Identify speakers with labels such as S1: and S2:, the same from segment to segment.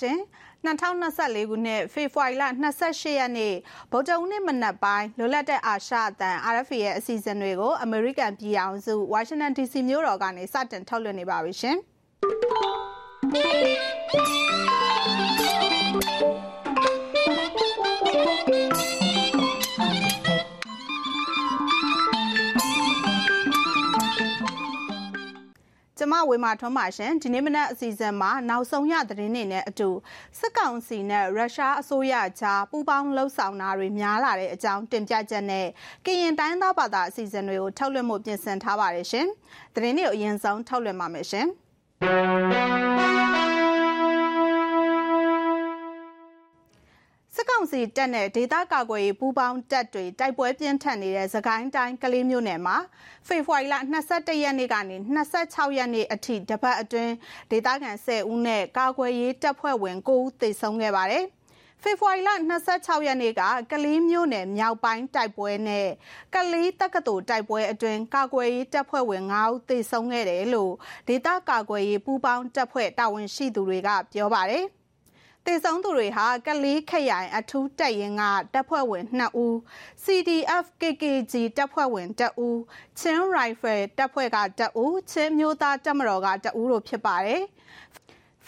S1: ရှင်2024ခုနှစ်ဖေဖော်ဝါရီလ28ရက်နေ့ဗုဒ္ဓဦးနေ့မနက်ပိုင်းလွတ်လပ်တဲ့အာရှအသံ RFA ရဲ့အစီအစဉ်တွေကို အမေရိကန်ပြည်အောင်စုဝါရှင်တန် DC မြို့တော်ကနေစတင်ထုတ်လွှင့်နေပါပြီရှင် ဝေမာထွန်းပါရှင်ဒီနေ့မနက်အစီအစဉ်မှာနောက်ဆုံးရသတင်းတွေနဲ့အတူစစ်ကောင်စီနဲ့ရုရှားအစိုးရကြားပူးပေါင်းလှုပ်ဆောင်တာတွေများလာတဲ့အကြောင်းတင်ပြချက်နဲ့ကရင်တိုင်းသားဘာသာအစီအစဉ်တွေကိုထုတ်လွှင့်မှုပြင်ဆင်ထားပါတယ်ရှင်သတင်းတွေကိုအရင်ဆုံးထုတ်လွှင့်ပါမယ်ရှင် ကောင်စီတပ်နဲ့ဒေသကာကွယ်ရေးပူးပေါင်းတပ်တွေတိုက်ပွဲပြင်းထန်နေတဲ့သခိုင်းတိုင်းကလေးမြို့နယ်မှာဖေဖော်ဝါရီလ22ရက်နေ့ကနေ26ရက်နေ့အထိတပတ်အတွင်းဒေသခံ10ဦးနဲ့ကာကွယ်ရေးတပ်ဖွဲ့ဝင်9ဦးသေဆုံးခဲ့ပါတယ်။ဖေဖော်ဝါရီလ26ရက်နေ့ကကလေးမြို့နယ်မြောက်ပိုင်းတိုက်ပွဲနဲ့ကလေးတက္ကသိုလ်တိုက်ပွဲအတွင်းကာကွယ်ရေးတပ်ဖွဲ့ဝင်9ဦးသေဆုံးခဲ့တယ်လို့ဒေသကာကွယ်ရေးပူးပေါင်းတပ်ဖွဲ့တာဝန်ရှိသူတွေကပြောပါတယ်။ တေဆုံးသူတွေဟာကလေးခရိုင်အထူးတပ်ရင်းကတပ်ဖွဲ့ဝင်2ဦး CDF KKG တပ်ဖွဲ့ဝင်2ဦးချင်း Rifle တပ်ဖွဲ့က2ဦးချင်းမျိုးသားတပ်မတော်က2ဦးတို့ဖြစ်ပါတယ်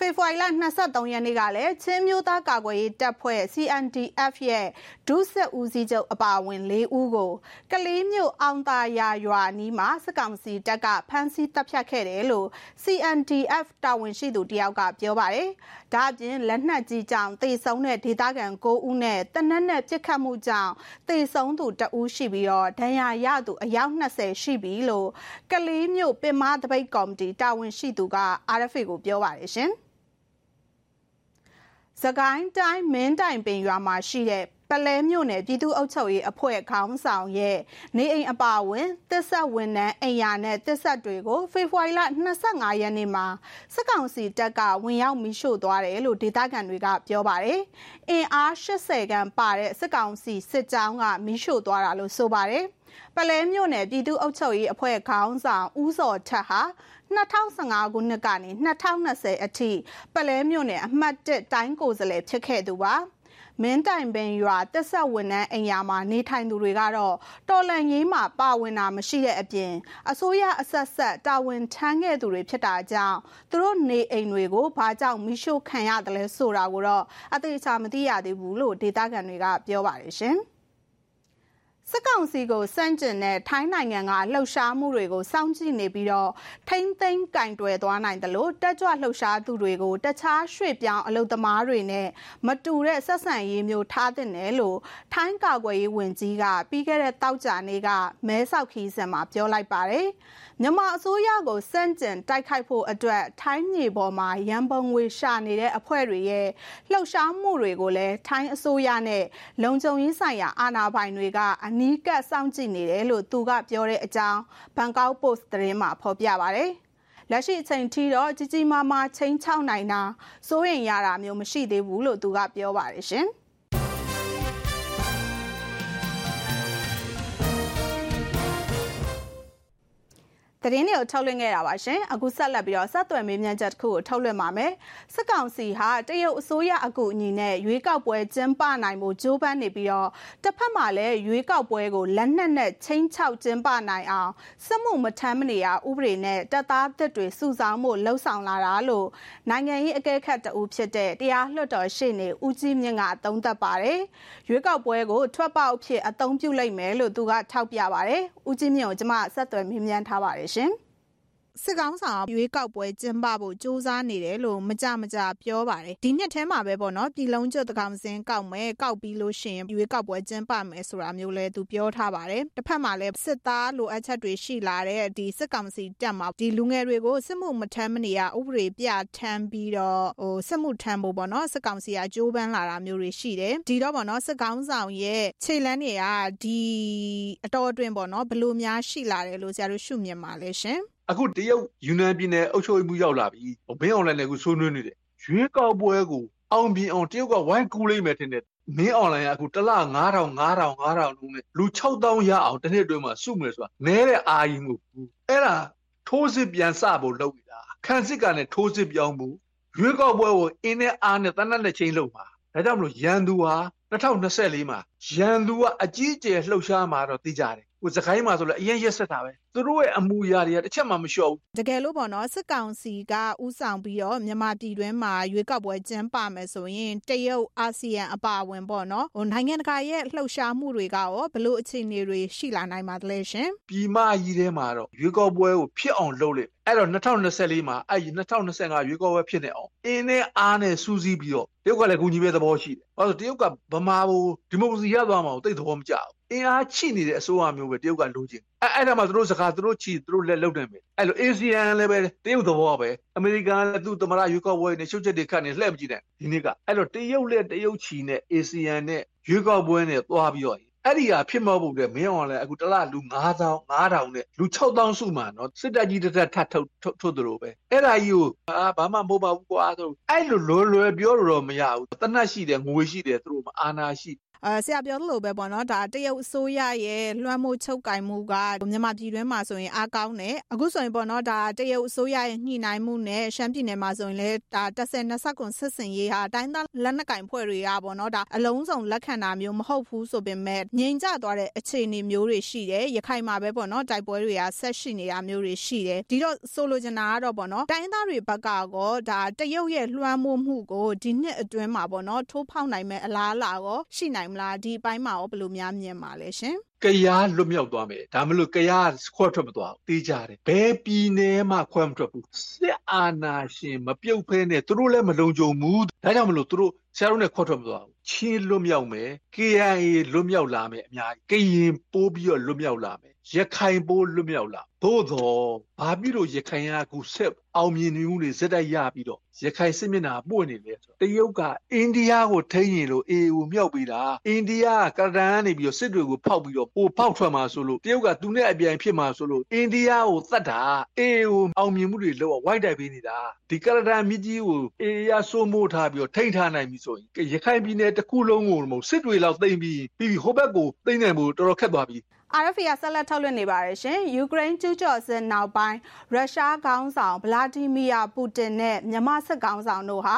S1: ဖေဖော်ဝါရီလ23ရက်နေ့ကလည်းချင်းမျိုးသားကာကွယ်ရေးတပ်ဖွဲ့ CNDF ရဲ့ဒုစစ်ဦးစီးချုပ်အပါအဝင်၄ဦးကိုကလေးမျိုးအောင်သာယာရွာနီးမှာစစ်ကောင်စီတပ်ကဖမ်းဆီးတပ်ဖြတ်ခဲ့တယ်လို့ CNDF တာဝန်ရှိသူတယောက်ကပြောပါတယ်။ဒါ့အပြင်လက်နက်ကြီးကြောင့်တေဆုံးတဲ့ဒေသခံ9ဦးနဲ့တနက်နဲ့ပြစ်ခတ်မှုကြောင့်တေဆုံးသူ2ဦးရှိပြီးတော့ဒဏ်ရာရသူအယောက်20ရှိပြီလို့ကလေးမျိုးပင်မတပိတ်ကော်မတီတာဝန်ရှိသူက RFA ကိုပြောပါတယ်ရှင်။ စကိုင်းတိုင်းမင်းတိုင်ပင်ရွာမှာရှိတဲ့ပလဲမြို့နယ်ပြည်သူ့အုပ်ချုပ်ရေးအဖွဲ့ခေါင်းဆောင်ရဲ့နေအိမ်အပါအဝင်တစ်ဆက်ဝန်ထမ်းအိမ်ယာနဲ့တစ်ဆက်တွေကိုဖေဖော်ဝါရီလ25ရက်နေ့မှာစစ်ကောင်စီတပ်ကဝင်ရောက်မိရှို့သွားတယ်လို့ဒေသခံတွေကပြောပါတယ်။အင်အား80ခန်းပါတဲ့စစ်ကောင်စီစစ်ကြောင်းကမိရှို့သွားတာလို့ဆိုပါတယ်။ ပလဲမြို့နယ်ပြည်သူ့အုပ်ချုပ်ရေးအဖွဲ့ခေါင်းဆောင်ဦးစောထက်ဟာ2015ခုနှစ်ကနေ2020အထိပလဲမြို့နယ်အမှတ်1တိုင်းကိုယ်စားလှယ်ဖြစ်ခဲ့သူပါမင်းတိုင်ပင်ရွာတက်ဆက်ဝန်ထမ်းအိမ်ယာမှာနေထိုင်သူတွေကတော့တော်လန်ရေးမှာပါဝင်တာမရှိတဲ့အပြင်အစိုးရအဆက်ဆက်တာဝန်ထမ်းခဲ့သူတွေဖြစ်တာကြောင့်သူတို့နေအိမ်တွေကိုဘာကြောင့်မိရှို့ခံရတယ်လဲဆိုတာကိုတော့အသေးချာမသိရသေးဘူးလို့ဒေသခံတွေကပြောပါတယ်ရှင်။ စစ်ကောင်စီကိုစန့်ကျင်တဲ့ထိုင်းနိုင်ငံကလှုပ်ရှားမှုတွေကိုစောင့်ကြည့်နေပြီးတော့ထိမ့်သိမ်းကင်တွယ်သွားနိုင်တယ်လို့တက်ကြွလှုပ်ရှားသူတွေကိုတခြားရွှေ့ပြောင်းအလုပ်သမားတွေနဲ့မတူတဲ့ဆက်ဆံရေးမျိုးထားတဲ့နယ်လို့ထိုင်းကာကွယ်ရေးဝန်ကြီးကပြီးခဲ့တဲ့တောက်ကြနေ့ကမဲဆောက်ခီးစံမှာပြောလိုက်ပါတယ်မြန်မာအစိုးရကိုစန့်ကျင်တိုက်ခိုက်ဖို့အတွက်ထိုင်းမြေပေါ်မှာရန်ပုံငွေရှာနေတဲ့အဖွဲ့တွေရဲ့လှုပ်ရှားမှုတွေကိုလည်းထိုင်းအစိုးရနဲ့လုံခြုံရေးဆိုင်ရာအာဏာပိုင်တွေကအနီးကပ်စောင့်ကြည့်နေတယ်လို့သူကပြောတဲ့အကြောင်းဘန်ကောက်ပို့စ်သတင်းမှာဖော်ပြပါတယ်။လက်ရှိအချိန်ထိတော့ကြီးကြီးမားမားချင်းချောက်နိုင်တာစိုးရင်ရတာမျိုးမရှိသေးဘူးလို့သူကပြောပါတယ်ရှင်။ သတင်းတွေကိုထုတ်လွှင့်ခဲ့တာပါရှင်အခုဆက်လက်ပြီးတော့ဆက်သွယ်မေးမြန်းချက်တစ်ခုကိုထုတ်လွှင့်ပါမယ်စစ်ကောင်စီဟာတရုတ်အစိုးရအကူအညီနဲ့ရွေးကောက်ပွဲကျင်းပနိုင်မှုကြိုးပမ်းနေပြီးတော့တစ်ဖက်မှာလည်းရွေးကောက်ပွဲကိုလက်နက်နဲ့ချင်းချောက်ကျင်းပနိုင်အောင်စစ်မှုမထမ်းမနေရဥပဒေနဲ့တပ်သားသစ်တွေစုဆောင်းမှုလှုံ့ဆော်လာတာလို့နိုင်ငံရေးအကဲခတ်တအူဖြစ်တဲ့တရားလွှတ်တော်ရှေ့နေဦးကြီးမြင့်ကသုံးသပ်ပါတယ်ရွေးကောက်ပွဲကိုထွက်ပေါက်ဖြစ်အသုံးပြုလိုက်မယ်လို့သူကထောက်ပြပါတယ်ဦးကြီးမြင့်ကိုကျွန်မဆက်သွယ်မေးမြန်းထားပါတယ်ရှင် စစ်ကောင်းဆောင်ရွေးကောက်ပွဲကျင်းပဖို့စ조사နေတယ်လို့မကြမကြပြောပါတယ်ဒီနှစ်ထဲမှာပဲပေါ့နော်ပြည်လုံးကျွတ်တကောင်စင်းကောက်မယ်ကောက်ပြီးလို့ရှိရင်ရွေးကောက်ပွဲကျင်းပမယ်ဆိုတာမျိုးလဲသူပြောထားပါတယ်တစ်ဖက်မှာလည်းစစ်သားလိုအပ်ချက်တွေရှိလာတဲ့ဒီစစ်ကောင်စီတက်မှာဒီလူငယ်တွေကိုစစ်မှုမထမ်းမနေရဥပဒေပြထမ်းပြီးတော့ဟိုစစ်မှုထမ်းဖို့ပေါ့နော်စစ်ကောင်စီကကြိုးပမ်းလာတာမျိုးတွေရှိတယ်ဒီတော့ပေါ့နော်စစ်ကောင်းဆောင်ရဲ့ခြေလန်းတွေကဒီအတော်အတွင်းပေါ့နော်ဘလို့များရှိလာတယ်လို့ဆရာတို့ရှုမြင်ပါလဲရှင်
S2: အခုတရုတ်ယူနန်ပြည်နယ်အုပ်ချုပ်မှုရောက်လာပြီမင်းအောင်လိုင်းလည်းအခုဆွေးနွေးနေတယ်ရွေးကောက်ပွဲကိုအောင်ပြင်အောင်တရုတ်ကဝိုင်းကူးလိုက်မယ်ထင်တယ်မင်းအွန်လိုင်းကအခုတစ်လ9000 9000 9000လုံးနဲ့လူ6000ရအောင်တစ်နှစ်အတွင်းမှာစုမယ်ဆိုတာနဲတဲ့အာရင်ကိုအဲ့ဒါထိုးစစ်ပြန်စဖို့လုပ်နေတာခန့်စစ်ကလည်းထိုးစစ်ပြောင်းဖို့ရွေးကောက်ပွဲကိုအင်းနဲ့အားနဲ့တနက်နဲ့ချိန်လုံးမှာဒါကြောင့်မလို့ရန်သူဟာ2024မှာရန်သူကအကြီးအကျယ်လှုပ်ရှားမှာတော့သိကြတယ် ဟိုစကိုင်းမှာဆိုလည်းအရင်ရက်ဆက်တာပဲသူတို့ရဲ့အမူအရာတွေကတစ်ချက်မှမလျှော့ဘူး
S1: တကယ်လို့ပေါ့နော်စစ်ကောင်စီကဥဆောင်ပြီးတော့မြန်မာပြည်တွင်းမှာရွေးကောက်ပွဲကျင်းပမယ်ဆိုရင်တရုတ်အာဆီယံအပါအဝင်ပေါ့နော်ဟိုနိုင်ငံတကာရဲ့လှုပ်ရှားမှုတွေကရောဘလို့အခြေအနေတွေရှိလာနိုင်ပါသလဲရှင်
S2: ပြည်မကြီးထဲမှာတော့ရွေးကောက်ပွဲကိုဖြစ်အောင်လုပ်လိုက်အဲ့တော့2024မှာအဲ့ဒီ2025ရွေးကောက်ပွဲဖြစ်နေအောင်အင်းနဲ့အားနဲ့စူးစီးပြီးတော့တရုတ်ကလည်းကူညီပေးသဘောရှိတယ်။ဘာလို့တရုတ်ကဗမာကိုဒီမိုကရေစီရသွားမှာကိုတိတ်သဘောမကျဘူး။ အင်အားချိနေတဲ့အစိုးရမျိုးပဲတရုတ်ကလိုချင်။အဲ့အဲ့ဒါမှသူတို့စကားသူတို့ချီသူတို့လက်လုပ်နိုင်မယ်။အဲ့လို ASEAN လည်းပဲတရုတ်သဘောပဲ။အမေရိကန်လည်းသူ့သမရရွေးကောက်ပွဲနဲ့ရှုပ်ချက်တွေခတ်နေလှည့်မကြည့်နဲ့ဒီနေ့ကအဲ့လိုတရုတ်လက်တရုတ်ချီနဲ့ ASEAN နဲ့ရွေးကောက်ပွဲနဲ့သွားပြီးတော့အဲ့ဒီဟာဖြစ်မဟုတ်တဲ့မင်းအောင်လည်းအခုတလလူ9000 9000နဲ့လူ6000စုမှနော်စစ်တပ်ကြီးတစ်ထပ်ထပ်ထုတ်ထုတ်သလိုပဲအဲ့ဒါကြီးကိုအာဘာမှမဟုတ်ပါဘူးကွာဆိုအဲ့လိုလွယ်လွယ်ပြောလို့တော့မရဘူးတနတ်ရှိတယ်ငွေရှိတယ်သူတို့မအာနာရှိ
S1: အဲဆရာပြောသလိုပဲပေါ့နော်ဒါတရုတ်အစိုးရရဲ့လွှမ်းမိုးချုပ်ကင်မှုကမြန်မာပြည်တွင်းမှာဆိုရင်အားကောင်းတယ်အခုဆိုရင်ပေါ့နော်ဒါတရုတ်အစိုးရရဲ့ညှိနှိုင်းမှုနဲ့ရှမ်းပြည်နယ်မှာဆိုရင်လည်းဒါတက်ဆယ်နှစ်ဆက်ကွန်ဆက်စင်ရေးဟာတိုင်းသားလက်နက်ကင်ဖွဲ့တွေကပေါ့နော်ဒါအလုံးစုံလက်ခံတာမျိုးမဟုတ်ဘူးဆိုပေမဲ့ငြိမ်ကျသွားတဲ့အခြေအနေမျိုးတွေရှိတယ်ရခိုင်မှာပဲပေါ့နော်တိုက်ပွဲတွေကဆက်ရှိနေတာမျိုးတွေရှိတယ်ဒီတော့ဆိုလိုချင်တာကတော့ပေါ့နော်တိုင်းသားတွေဘက်ကကောဒါတရုတ်ရဲ့လွှမ်းမိုးမှုကိုဒီနှစ်အတွင်းမှာပေါ့နော်ထိုးဖောက်နိုင်မဲ့အလားအလာကောရှိနိုင်မလားဒီအပိုင်းမှာရောဘယ်လိုများမြင်ပါလဲရှင်
S2: ကရားလွတ်မြောက်သွားမယ်ဒါမလို့ကရားခွဲထွက်မသွားဘူးတေးကြတယ်ဘယ်ပြည်နယ်မှခွဲမထွက်ဘူးစစ်အာဏာရှင်မပြုတ်ဖဲနဲ့သူတို့လည်းမလုံခြုံဘူးဒါကြောင့်မလို့သူတို့ဆရာတို့နဲ့ခွဲထွက်မသွားဘူးချင်းလွတ်မြောက်မယ် KIA လွတ်မြောက်လာမယ်အများကြီးကရင်ပိုးပြီးတော့လွတ်မြောက်လာမယ်ရခိုင်ပိုးလွတ်မြောက်လာသို့တော့ဘာဖြစ်လို့ရခိုင်ကခုဆက်အောင်မြင်နေမှုတွေစက်တိုက်ရပြီးတော့ရခိုင်စစ်မျက်နှာပွင့်နေလဲဆိုတရုတ်ကအိန္ဒိယကိုထိန်းရင်လို့ AU မြောက်ပေးတာအိန္ဒိယကကရဒန်ကနေပြီးတော့စစ်တွေကိုဖောက်ပြီးတော့ပိုဖောက်ထွက်မှာဆိုလို့တရုတ်ကသူနဲ့အပြိုင်ဖြစ်မှာဆိုလို့အိန္ဒိယကိုသတ်တာ AU အောင်မြင်မှုတွေလောက်ဝိုက်တိုက်ပေးနေတာဒီကရဒန်မြကြီးကို AU ရစိုးမိုးထားပြီးတော့ထိန်းထားနိုင်ပြီဆိုရင်ရခိုင်ပြည်နယ်တစ်ခုလုံးကိုမဟုတ်စစ်တွေလောက်သိမ်းပြီးပြီးဟိုဘက်ကိုသိမ်းနိုင်ဖို့တော်တော်ခက်သွားပြီ
S1: RFA ကဆက်လက်ထုတ်လွှင့်နေပါတယ်ရှင်။ယူကရိန်းကျူးကျော်စစ်နောက်ပိုင်းရုရှားခေါင်းဆောင်ဗလာဒီမီယာပူတင်နဲ့မြန်မာစစ်ခေါင်းဆောင်တို့ဟာ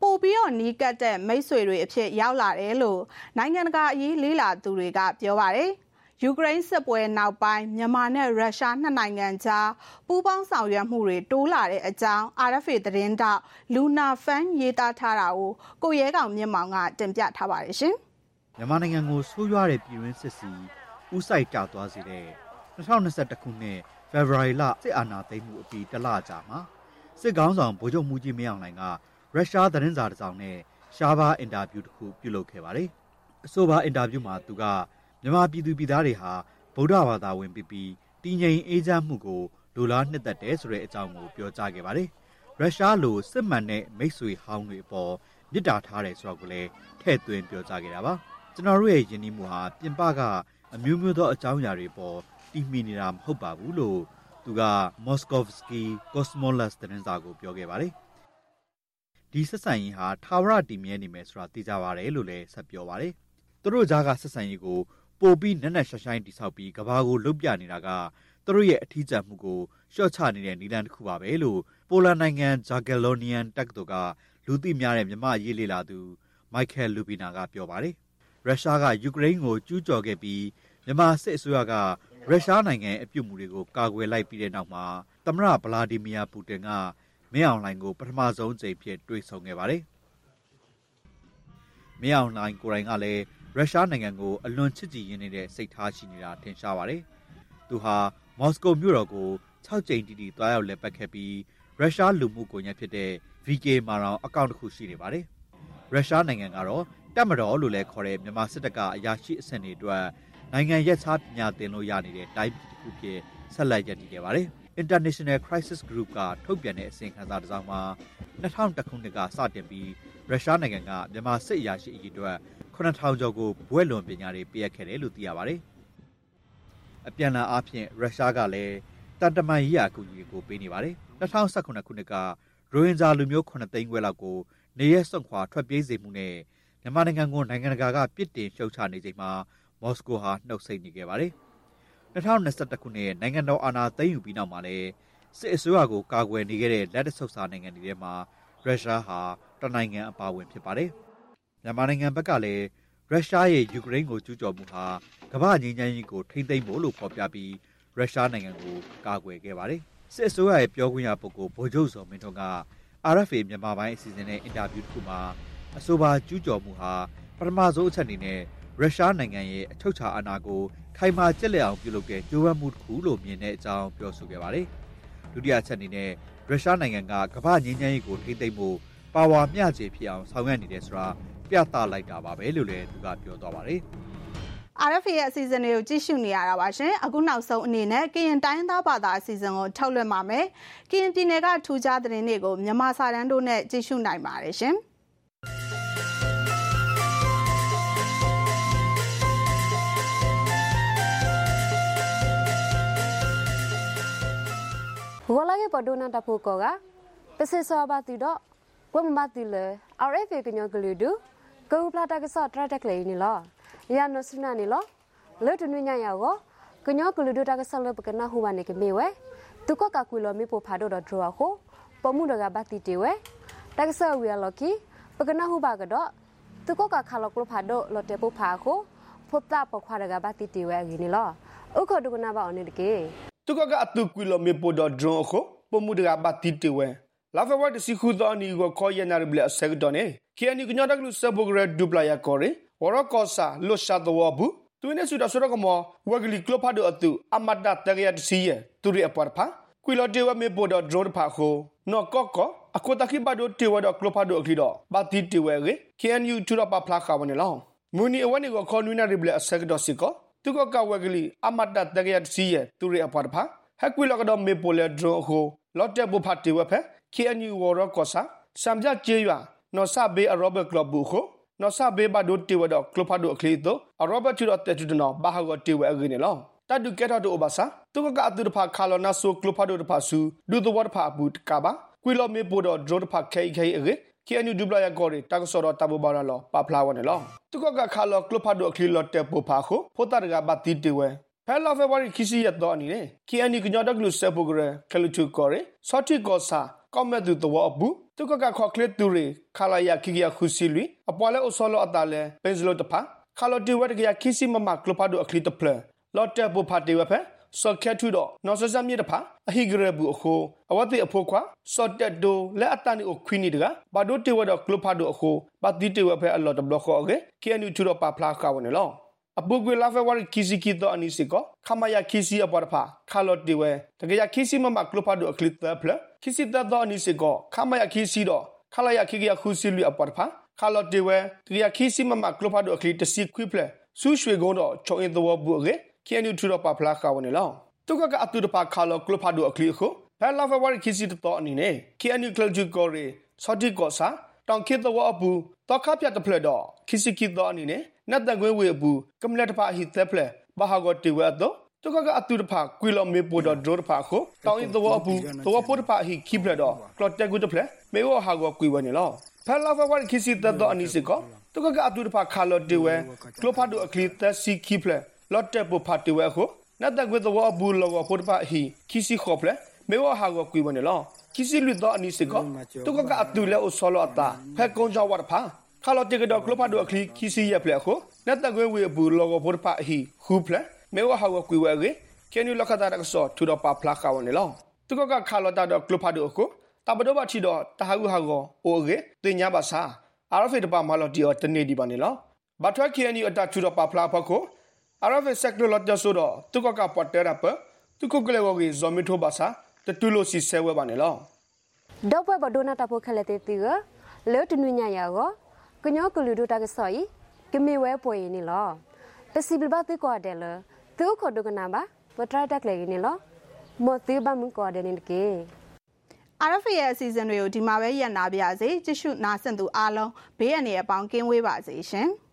S1: ပို့ပြီးတော့နီးကပ်တဲ့မိတ်ဆွေတွေအဖြစ်ရောက်လာတယ်လို့နိုင်ငံတကာအရေးလေးလာသူတွေကပြောပါတယ်။ယူကရိန်းစစ်ပွဲနောက်ပိုင်းမြန်မာနဲ့ရုရှားနှစ်နိုင်ငံကြားပူးပေါင်းဆောင်ရွက်မှုတွေတိုးလာတဲ့အကြောင်း RFA သတင်းတောက်လူနာဖန်ရေးသားထားတာကိုကိုရဲကောင်မြင့်မောင်ကတင်ပြထားပါတယ်ရှင်။
S3: မြန်မာနိုင်ငံကိုဆိုးရွားတဲ့ပြည်တွင်းစစ်စီဥဆိုင်ကြသွားစေတဲ့ 2021ခုနှစ်ဖေဖော်ဝါရီလစစ်အာဏာသိမ်းမှုအပြီးတလကြာမှာစစ်ကောင်းဆောင်ဗိုလ်ချုပ်မှုကြီးမင်းအောင်လှိုင်ကရုရှားသတင်းစာတစ်စောင်နဲ့ရှားပါအင်တာဗျူးတစ်ခုပြုလုပ်ခဲ့ပါတယ်။အဆိုပါအင်တာဗျူးမှာသူကမြန်မာပြည်သူပြည်သားတွေဟာဗုဒ္ဓဘာသာဝင်ပြီးပြီးတည်ငြိမ်အေးချမ်းမှုကိုလိုလားနှစ်သက်တယ်ဆိုတဲ့အကြောင်းကိုပြောကြားခဲ့ပါတယ်။ရုရှားလိုစစ်မှန်တဲ့မိတ်ဆွေဟောင်းတွေအပေါ်မြစ်တာထားတယ်ဆိုတော့ကိုလည်းထည့်သွင်းပြောကြားခဲ့တာပါ။ကျွန်တော်တို့ရဲ့ယဉ်ကျေးမှုဟာပြင်ပကအမျိုးမျိုးသောအကြောင်းအရာတွေပေါ် တည်မီနေတာမဟုတ်ပါဘူးလို့သူက Moskovsky Cosmolas သတင်းစာကိုပြောခဲ့ပါတယ်။ဒီဆက်ဆံရေးဟာထာဝရတည်မြဲနေမယ်ဆိုတာသိကြပါတယ်လို့လည်းဆက်ပြောပါတယ်။သူတို့ကြားကဆက်ဆံရေးကိုပိုပြီးနက်နက်ရှိုင်းရှိုင်းတိဆောက်ပြီးကဘာကိုလုတ်ပြနေတာကသူတို့ရဲ့အထီးကျန်မှုကိုရှော့ချနေတဲ့နည်းလမ်းတစ်ခုပါပဲလို့ပိုလန်နိုင်ငံ Jagiellonian တက္ကသိုလ်ကလူသိများတဲ့မြမရေးလေလာသူ Michael Lubina ကပြောပါတယ်။ရုရှားကယူကရိန်းကိုကျူးကျော်ခဲ့ပြီးမြန်မာစစ်အစိုးရက ရုရှားနိုင်ငံအပြုတ်မှုတွေကို ကာကွယ်လိုက်ပြီးတဲ့နောက်မှာ သမ္မတ ဗလာဒီမီယာ ပူတင်က မင်းအောင်လှိုင်ကို ပထမဆုံးကြိမ်ဖြစ် တွေ့ဆုံခဲ့ပါတယ်။မင်းအောင်လှိုင်ကိုယ်တိုင်ကလည်း ရုရှားနိုင်ငံကို အလွန်ချစ်ကြည်ရင်းနေတဲ့ စိတ်ထားရှိနေတာ ထင်ရှားပါတယ်။သူဟာ မော်စကိုမြို့တော်ကို6ကြိမ်တီတီတွားရောက်လည်ပတ်ခဲ့ပြီး ရုရှားလူမှုကွန်ရက်ဖြစ်တဲ့ VK မှာတော့အကောင့်တစ်ခု ရှိနေပါတယ်။ရုရှားနိုင်ငံကတော့ တပ်မတော်လို့လည်းခေါ်တဲ့ မြန်မာစစ်တပ်က အရာရှိအဆင့်တွေအတွက် နိုင်ငံရက်ခြားပညာသင်လို့ရနေတဲ့တိုင်းပြည်တစ်ခုဖြစ်ဆက်လက်ရည်တည်ခဲ့ပါတယ်။ International Crisis Group ကထုတ်ပြန်တဲ့အစီရင်ခံစာတစ်စောင်မှာ2001ခုနှစ်ကစတင်ပြီးရုရှားနိုင်ငံကမြန်မာစစ်အရာရှိအကြီးအတွက်9000ကျော်ကိုဘွဲ့လွန်ပညာတွေပေးအပ်ခဲ့တယ်လို့သိရပါတယ်။အပြန်အလှန်အားဖြင့်ရုရှားကလည်းတန်တမန်ရေးရာအကူအညီကိုပေးနေပါတယ်။2019ခုနှစ်ကရိုဟင်ဂျာလူမျိုး9သိန်းခွဲလောက်ကိုနေရဲစွန့်ခွာထွက်ပြေးစေမှုနဲ့မြန်မာနိုင်ငံကိုနိုင်ငံတကာကပြစ်တင်ရှုတ်ချနေချိန်မှာ မော်စကိုဟာနှုတ်ဆက်နေခဲ့ပါတယ်။2021ခုနှစ်နိုင်ငံတော်အာဏာသိမ်းယူပြီးနောက်မှာလည်းစစ်အစိုးရကိုကာကွယ်နေခဲ့တဲ့လက်တဆုပ်စာနိုင်ငံတွေထဲမှာရုရှားဟာတနိုင်ငံအပါဝင်ဖြစ်ပါတယ်။မြန်မာနိုင်ငံဘက်ကလည်းရုရှားရဲ့ယူကရိန်းကိုကျူးကျော်မှုဟာကမ္ဘာငြိမ်းချမ်းရေးကိုထိမ့်သိမ်းဖို့လို့ဖော်ပြပြီးရုရှားနိုင်ငံကိုကာကွယ်ခဲ့ပါတယ်။စစ်အစိုးရရဲ့ပြောခွင့်ရပုဂ္ဂိုလ်ဗိုလ်ချုပ်စောမင်းထွန်းက RFA မြန်မာပိုင်းအစီအစဉ်နဲ့အင်တာဗျူးတစ်ခုမှာအဆိုပါကျူးကျော်မှုဟာပထမဆုံးအချက်အနေနဲ့ ရုရှားနိုင်ငံရဲ့အချုပ်အခြာအာဏာကိုခိုင်မာကျက်လက်အောင်ပြုလုပ်တဲ့ကြိုးပမ်းမှုတစ်ခုလို့မြင်တဲ့အကြောင်းပြောဆိုခဲ့ပါတယ်။ဒုတိယအချက်အနေနဲ့ရုရှားနိုင်ငံကကမ္ဘာငြိမ်းချမ်းရေးကိုထိမ့်သိမ်းဖို့ပါဝါမျှခြေဖြစ်အောင်ဆောင်ရွက်နေတယ်ဆိုတာပြသလိုက်တာပါပဲလို့လည်းသူကပြောသွားပါတယ်။
S1: RFA ရဲ့အစီအစဉ်တွေကိုကြည့်ရှုနေရတာပါရှင်အခုနောက်ဆုံးအနေနဲ့ကရင်တိုင်းသားဘာသာအစီအစဉ်ကိုထုတ်လွှင့်ပါမယ်ကရင်ပြည်နယ်ကထူးခြားသတင်းတွေကိုမြန်မာစာတန်းတို့နဲ့ကြည့်ရှုနိုင်ပါတယ်ရှင်။
S4: ဝလာကေပဒိုနာတဖူကောကပစစ်စောဘာတီတော့ကွမ်ဘာတီလေ RFA ကညောကလူဒူကောပလာတာကစောထရတက်လေနီလောရနစနာနီလောလေတနညယောကိုကညောကလူဒူတာကဆလပကနာဟူဝနေကမေဝဲသူကကကူလောမေပိုဖာတော့ဒရဟိုပမှုဒကဘာတီတေဝဲတက်ဆောဝီလော်ကီပကနာဟူဘာကတော့သူကကခါလောကလဖာတော့လော်တေပိုဖာခိုဖုတ်တာပခွာဒကဘာတီတေဝဲဂီနီလောဥခဒုကနာဘာအနေတကေ
S5: တုကကအတူကီလိုမီပိုဒဒရွန်ခိုပမှုဒရာဘတိတဝဲလာဖဝတ်စီခူဒနီကိုခေါ်ရနာရဘလအဆက်တော်နေကီအနီကညဒကလူဆဘဂရဒူပလာယာကောရီဝရကောဆာလွတ်ရှာတဝဘူးသူနေစုတဆရကမောဝဂလီကလဖတ်တို့အတူအမတ်တတရရတစီယသူရအပေါ်ဖာကွီလိုတေဝမေပိုဒဒရွန်ဖာခိုနော်ကော့ကောအကိုတခိဘတ်တို့တေဝဒကလဖတ်တို့အခီတော့ဘတိတဝဲကေ KNU တူရပါဖလာခါဝနေလောင်မူနီအဝနေကိုခေါ်နွေးနာရဘလအဆက်တော်စီကော သူကကဝဂလီအမတ်ဒတရယတစီယသူရီအပတ်ဖာဟက်ကွီလကတော့မေပိုလေဒရိုဟိုလော့တက်ဘူဖတ်တီဝဖဲ KNU ဝရကောစာစမ်ကြကျေးရွာနော်ဆဘေအရောဘတ်ကလပ်ဘူခိုနော်ဆဘေဘဒိုတီဝဒကလပ်ဖတ်ဒိုအခလီတိုအရောဘတ်တီရတက်တူနော်ဘာဟာဂတီဝအဂင်းလောတတ်ဒုကက်တော့အဘစာတုကကအတူတဖာခါလောနာဆိုကလပ်ဖတ်ဒိုတဖာဆူဒူတဝတ်ဖာဘူတကဘာကွီလောမေပိုတော့ဒရိုတဖာခဲခဲအဂေ KNU ဒူဘလာယာကောရီတကဆောတော့တဘူဘာလောပပလာဝနေလောတုကကခါလောကလပ်ဖတ်ဒိုအခလီလော့တက်ဘူဖာခိုဖိုတာရကဘတီတီဝဲဖဲလာဖေဗရီခီစီရတော့အနေနဲ့ KNI ကညော့တကလူစပုဂရကလူချူကောရဆော့တီကောစာကောမက်တူတော့အဘူးတုကကခေါကလက်တူရီခလာယာခိကရခုစီလီအပွားလဲအစောလောအတာလဲပင်စလိုတဖာခါလိုတီဝတ်ကရခီစီမမကလပဒိုအခလီတပလလော့တက်ဘူဖာတီဝဖဲ စော့ကက်ထူတော့နော်ဆဆမြတဖာအဟိဂရဘူးအခုအဝတ်တိအဖို့ခွာစော့တက်ဒိုလဲအတန်ကိုခွီနီတကဘာဒိုတီဝတ်တော့ကလပဒိုအခုဘာတီတီဝဖဲအလော့တဘလခော့ကေ KNU ထူတော့ပါဖလာကဝနေလောအပုကွေလာဖဲဝါရီကီစီကီတော့အနိစီကခမယာကီစီအပေါ်ဖာခါလော့တီဝဲတကယ်ကီစီမမကလဖာဒိုအခလစ်တပ်ဖလကီစီတတော့အနိစီကခမယာကီစီတော့ခလာယာကီကီခူစီလူအပေါ်ဖာခါလော့တီဝဲတကယ်ကီစီမမကလဖာဒိုအခလစ်တစီခွိဖလဆူရွှေကုန်းတော့ချုံအင်တော်ဘူးရေကီအန်ယူထူတော့ပါဖလာခါဝနေလောတုက ကအတူတပါခါလော့ကလဖာဒိုအခလစ်ခုဘယ်လာဖဲဝါရီကီစီတော့အနိနေကီအန်ယူကလဂျူကိုရီစော်တီကောစာတောင်ခေတဝအပူတော့ခပြတ်တဖလက်တော့ခီစီကီတော့အနိနေနတ်တကွင်းဝေဘူးကမလက်တဖာဟိသက်ဖလက်ဘာဟာကိုတီဝဲတော့တုကကအတူတဖာကွီလိုမေပိုတော့ဒိုတဖာကိုတောင်းရင်တော့အပူတော့ပိုတဖာဟိခိပလက်တော့ကလော့တက်ကူတဖလက်မေဝဟာကိုကွီဝဲနေလောဖဲလာဖဝါခီစီတတော့အနိစကောတုကကအတူတဖာခါလော့တီဝဲကလောဖာဒိုအခလီသက်စီခိပလက် လော့တက်ပိုဖာတီဝဲကိုနတ်တကွင်းတော့အပူလောပိုတဖာဟိခိစီခေါပလက်မေဝဟာကိုကွီဝဲနေလောခီစီလူတော့အနိစကောတုကကအတူလဲအစောလောအတာဖဲကုန်းကြောဝတ်ဖာခါလောတေကတော့ကလပဒိုအခလီခီစီရဖလက်ကိုနတ်တကွေဝေဘူးလောကဖို့ပါဟီခူဖလက်မေဝဟာဝကွေဝဲကေကဲနူလခတာကဆောထူတော့ပါဖလာခါဝန်လေလောသူကခါလောတာတော့ကလပဒိုကိုတဘဒိုဘချီတော့တဟာကူဟာကိုအိုကေတင်ညာပါစာအာရဖေတပါမလော်တီော်တနေဒီပါနေလောဘတ်ထွက်ကနေအတထူတော့ပါဖလာဖကိုအာရဖေဆက်လော်တဆိုတော့သူက ကပတ်တဲရပသူကကလေဝဂီဇော်မီထိုဘာစာတတူလို့စီဆဲဝဲပါနေလော
S4: ဒေါ်ပွဲဘဒိုနာတဖို့ခလက်တေတီကလဲတနွညယာကိုကညောကလူဒိုတာကဆော်ဤကမေဝဲပွေနေလောပစီဘလဘတိကောတယ်လသူခေါ်ဒုကနာပါပထရတက်လေနေလောမောတိဘမကောတယ်နေကေ
S1: RFA ရဲ့အစီအစဉ်တွေကိုဒီမှာပဲရပ်နာပြစေကြည့်ရှုနာဆင်သူအားလုံးဘေးရန်တွေအပေါင်းကင်းဝေးပါစေရှင်။